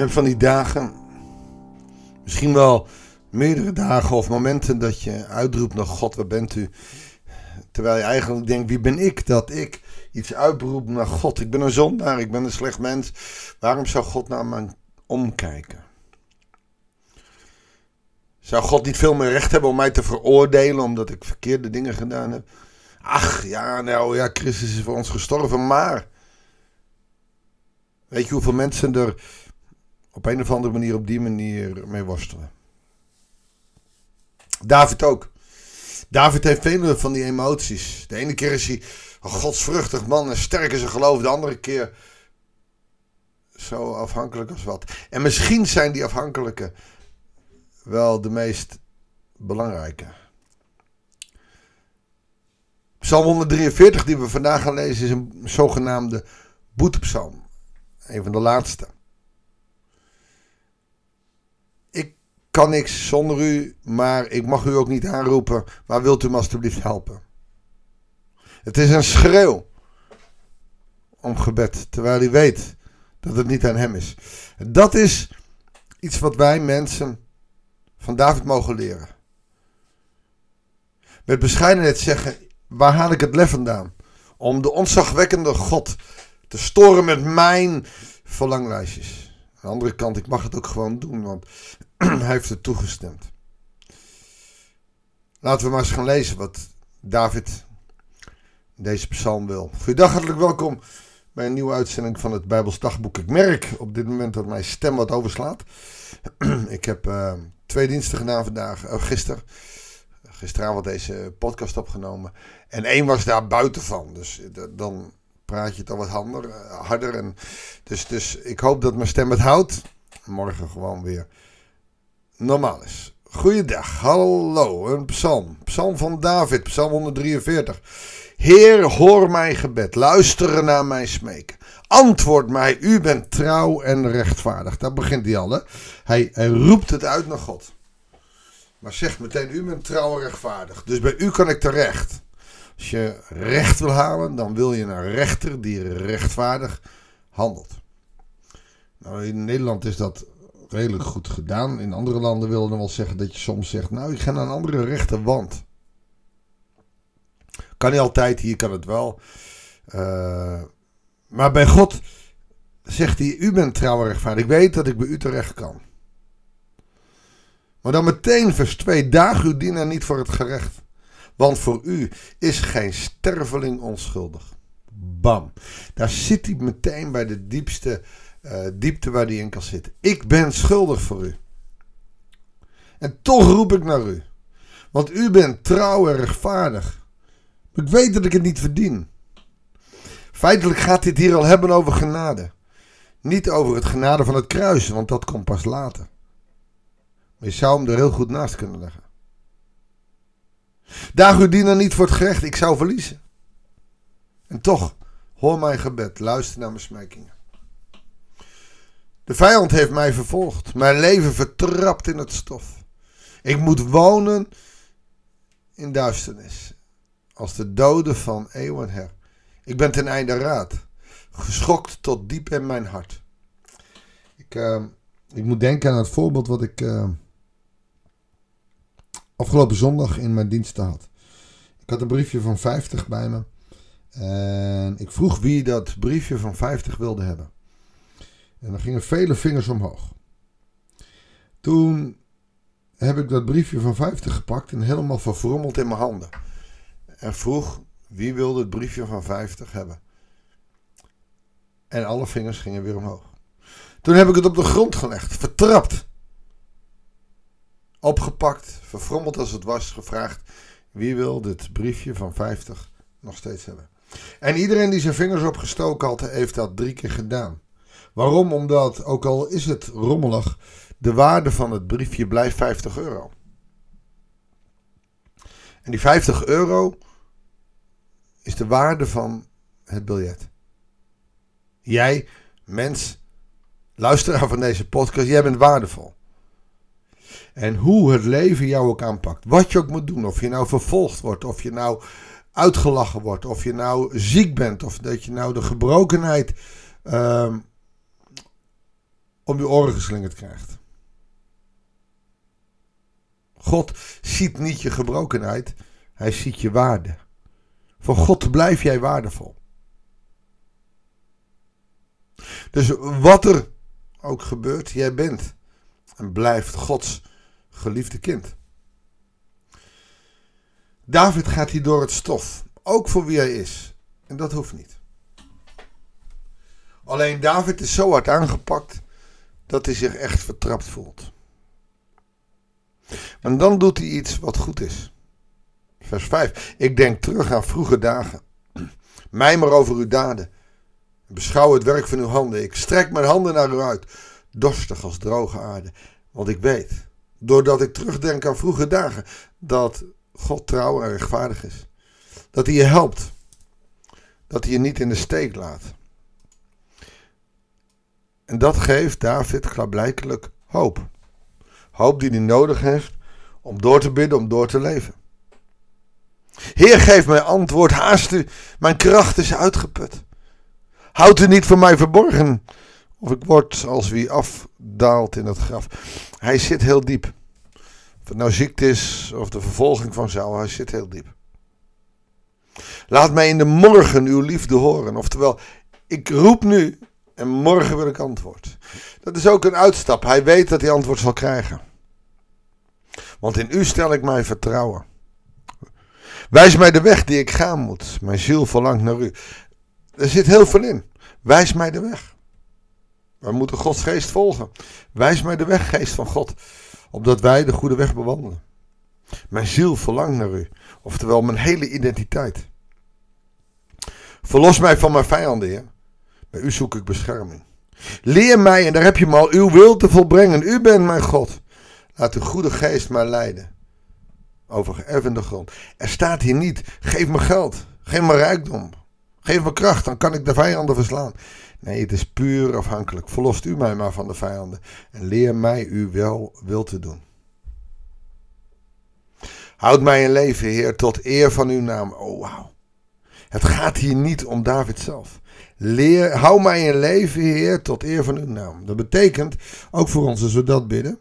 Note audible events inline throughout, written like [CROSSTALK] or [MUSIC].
hebt van die dagen, misschien wel meerdere dagen of momenten dat je uitroept naar God, waar bent u? Terwijl je eigenlijk denkt, wie ben ik dat ik iets uitroep naar God? Ik ben een zondaar, ik ben een slecht mens. Waarom zou God naar me omkijken? Zou God niet veel meer recht hebben om mij te veroordelen omdat ik verkeerde dingen gedaan heb? Ach ja, nou ja, Christus is voor ons gestorven, maar. Weet je hoeveel mensen er op een of andere manier op die manier mee worstelen? David ook. David heeft vele van die emoties. De ene keer is hij een godsvruchtig man en sterk in zijn geloof. De andere keer zo afhankelijk als wat. En misschien zijn die afhankelijke wel de meest belangrijke. Psalm 143 die we vandaag gaan lezen is een zogenaamde boetepsalm. Een van de laatste. Ik kan niks zonder u, maar ik mag u ook niet aanroepen. Maar wilt u me alstublieft helpen? Het is een schreeuw om gebed, terwijl hij weet dat het niet aan hem is. Dat is iets wat wij mensen van David mogen leren. Met bescheidenheid zeggen, waar haal ik het lef vandaan? Om de ontzagwekkende God te storen met mijn verlanglijstjes. Aan de andere kant, ik mag het ook gewoon doen, want [CLEARS THROAT] hij heeft het toegestemd. Laten we maar eens gaan lezen wat David deze psalm wil. Goedendag, hartelijk welkom bij een nieuwe uitzending van het Bijbels Dagboek. Ik merk op dit moment dat mijn stem wat overslaat. [CLEARS THROAT] ik heb uh, twee diensten gedaan vandaag, uh, gisteren. Gisteravond deze podcast opgenomen. En één was daar buiten van. Dus dan praat je toch wat harder. harder en dus, dus ik hoop dat mijn stem het houdt. Morgen gewoon weer normaal is. Goeiedag, hallo, een psalm. Psalm van David, psalm 143. Heer, hoor mijn gebed, luister naar mijn smeken. Antwoord mij, u bent trouw en rechtvaardig. Daar begint hij al, hè? Hij, hij roept het uit naar God. Maar zegt meteen, u bent trouw en rechtvaardig. Dus bij u kan ik terecht. Als je recht wil halen, dan wil je een rechter die rechtvaardig handelt. Nou, in Nederland is dat redelijk goed gedaan. In andere landen willen we wel zeggen dat je soms zegt, nou, ik ga naar een andere rechter, want... Kan niet altijd, hier kan het wel. Uh, maar bij God zegt hij, u bent trouw rechtvaardig. Ik weet dat ik bij u terecht kan. Maar dan meteen vers 2, daag uw dienaar niet voor het gerecht. Want voor u is geen sterveling onschuldig. Bam. Daar zit hij meteen bij de diepste uh, diepte waar hij in kan zitten. Ik ben schuldig voor u. En toch roep ik naar u. Want u bent trouw en rechtvaardig. Ik weet dat ik het niet verdien. Feitelijk gaat dit hier al hebben over genade. Niet over het genade van het kruis, want dat komt pas later. Maar je zou hem er heel goed naast kunnen leggen. Daag uw dienaar niet voor het gerecht, ik zou verliezen. En toch, hoor mijn gebed, luister naar mijn smekingen. De vijand heeft mij vervolgd, mijn leven vertrapt in het stof. Ik moet wonen in duisternis, als de doden van eeuwen her. Ik ben ten einde raad, geschokt tot diep in mijn hart. Ik, uh, ik moet denken aan het voorbeeld wat ik uh, afgelopen zondag in mijn diensten had. Ik had een briefje van 50 bij me. En ik vroeg wie dat briefje van 50 wilde hebben. En dan gingen vele vingers omhoog. Toen heb ik dat briefje van 50 gepakt en helemaal verfrommeld in mijn handen. En vroeg wie wilde het briefje van 50 hebben. En alle vingers gingen weer omhoog. Toen heb ik het op de grond gelegd, vertrapt. Opgepakt, verfrommeld als het was, gevraagd wie wil dit briefje van 50 nog steeds hebben. En iedereen die zijn vingers opgestoken had, heeft dat drie keer gedaan. Waarom? Omdat, ook al is het rommelig, de waarde van het briefje blijft 50 euro. En die 50 euro is de waarde van het biljet. Jij, mens, luisteraar van deze podcast, jij bent waardevol. En hoe het leven jou ook aanpakt. Wat je ook moet doen. Of je nou vervolgd wordt. Of je nou uitgelachen wordt. Of je nou ziek bent. Of dat je nou de gebrokenheid. Uh, om je oren geslingerd krijgt. God ziet niet je gebrokenheid, hij ziet je waarde. Voor God blijf jij waardevol. Dus wat er ook gebeurt, jij bent en blijft Gods geliefde kind. David gaat hier door het stof, ook voor wie hij is. En dat hoeft niet. Alleen David is zo hard aangepakt dat hij zich echt vertrapt voelt. En dan doet hij iets wat goed is. Vers 5. Ik denk terug aan vroege dagen. Mij maar over uw daden. Beschouw het werk van uw handen. Ik strek mijn handen naar u uit. Dorstig als droge aarde. Want ik weet, doordat ik terugdenk aan vroege dagen, dat God trouw en rechtvaardig is. Dat hij je helpt. Dat hij je niet in de steek laat. En dat geeft David klaarblijkelijk hoop. Hoop die hij nodig heeft om door te bidden, om door te leven. Heer, geef mij antwoord, haast u, mijn kracht is uitgeput. Houd u niet voor mij verborgen, of ik word als wie afdaalt in het graf. Hij zit heel diep. Of het nou ziekte is of de vervolging van Saul, hij zit heel diep. Laat mij in de morgen uw liefde horen. Oftewel, ik roep nu en morgen wil ik antwoord. Dat is ook een uitstap. Hij weet dat hij antwoord zal krijgen. Want in u stel ik mijn vertrouwen. Wijs mij de weg die ik gaan moet. Mijn ziel verlangt naar u. Er zit heel veel in. Wijs mij de weg. Wij moeten Gods geest volgen. Wijs mij de weg, geest van God. Opdat wij de goede weg bewandelen. Mijn ziel verlangt naar u. Oftewel mijn hele identiteit. Verlos mij van mijn vijanden, Heer. Bij u zoek ik bescherming. Leer mij, en daar heb je hem al, uw wil te volbrengen. U bent mijn God. Laat uw goede geest mij leiden. Over geërvende grond. Er staat hier niet, geef me geld. Geef me rijkdom. Geef me kracht, dan kan ik de vijanden verslaan. Nee, het is puur afhankelijk. Verlost u mij maar van de vijanden. En leer mij uw wel wil te doen. Houd mij in leven, Heer, tot eer van uw naam. Oh, wauw. Het gaat hier niet om David zelf. Leer, hou mij in leven, Heer, tot eer van uw naam. Dat betekent, ook voor ons als we dat bidden,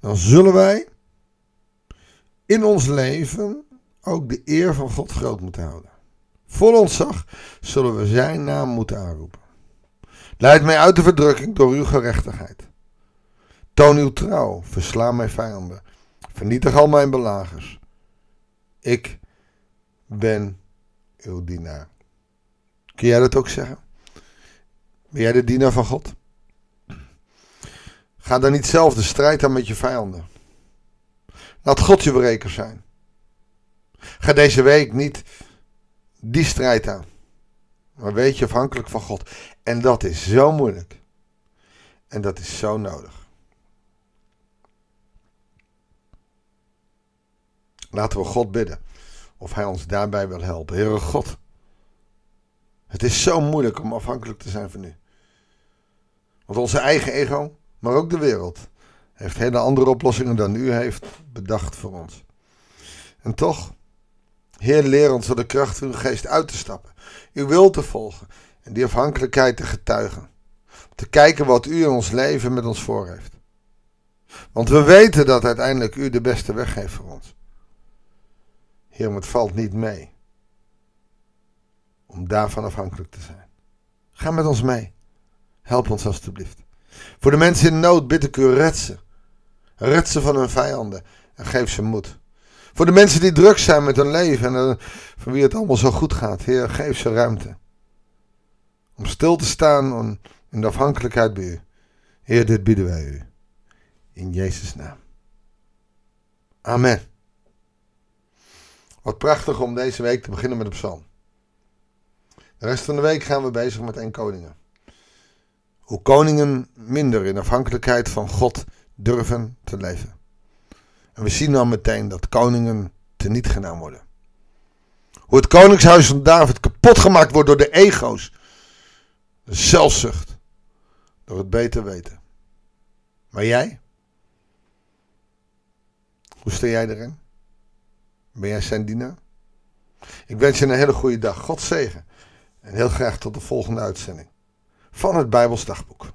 dan zullen wij in ons leven ook de eer van God groot moeten houden. Vol ontzag zullen we zijn naam moeten aanroepen. Leid mij uit de verdrukking door uw gerechtigheid. Toon uw trouw, versla mijn vijanden, vernietig al mijn belagers. Ik ben uw dienaar. Kun jij dat ook zeggen? Ben jij de dienaar van God? Ga dan niet zelf de strijd aan met je vijanden. Laat God je bereker zijn. Ga deze week niet die strijd aan. Maar weet je afhankelijk van God. En dat is zo moeilijk. En dat is zo nodig. Laten we God bidden. Of Hij ons daarbij wil helpen. Heere God. Het is zo moeilijk om afhankelijk te zijn van u. Want onze eigen ego, maar ook de wereld, heeft hele andere oplossingen dan u heeft bedacht voor ons. En toch, Heer, leer ons door de kracht van uw geest uit te stappen, uw wil te volgen en die afhankelijkheid te getuigen. Om te kijken wat u in ons leven met ons voor heeft. Want we weten dat uiteindelijk u de beste weg heeft voor ons. Heer, het valt niet mee om daarvan afhankelijk te zijn. Ga met ons mee. Help ons alstublieft. Voor de mensen in nood bid ik u, red ze. Red ze van hun vijanden en geef ze moed. Voor de mensen die druk zijn met hun leven en uh, van wie het allemaal zo goed gaat, Heer, geef ze ruimte. Om stil te staan in de afhankelijkheid bij u. Heer, dit bieden wij u. In Jezus' naam. Amen. Wat prachtig om deze week te beginnen met een psalm. De rest van de week gaan we bezig met één koningen. Hoe koningen minder in afhankelijkheid van God durven te leven. En we zien dan meteen dat koningen teniet gedaan worden. Hoe het koningshuis van David kapot gemaakt wordt door de ego's. De zelfzucht. Door het beter weten. Maar jij? Hoe sta jij erin? Ben jij zijn? Ik wens je een hele goede dag. God zegen. En heel graag tot de volgende uitzending van het Bijbelsdagboek.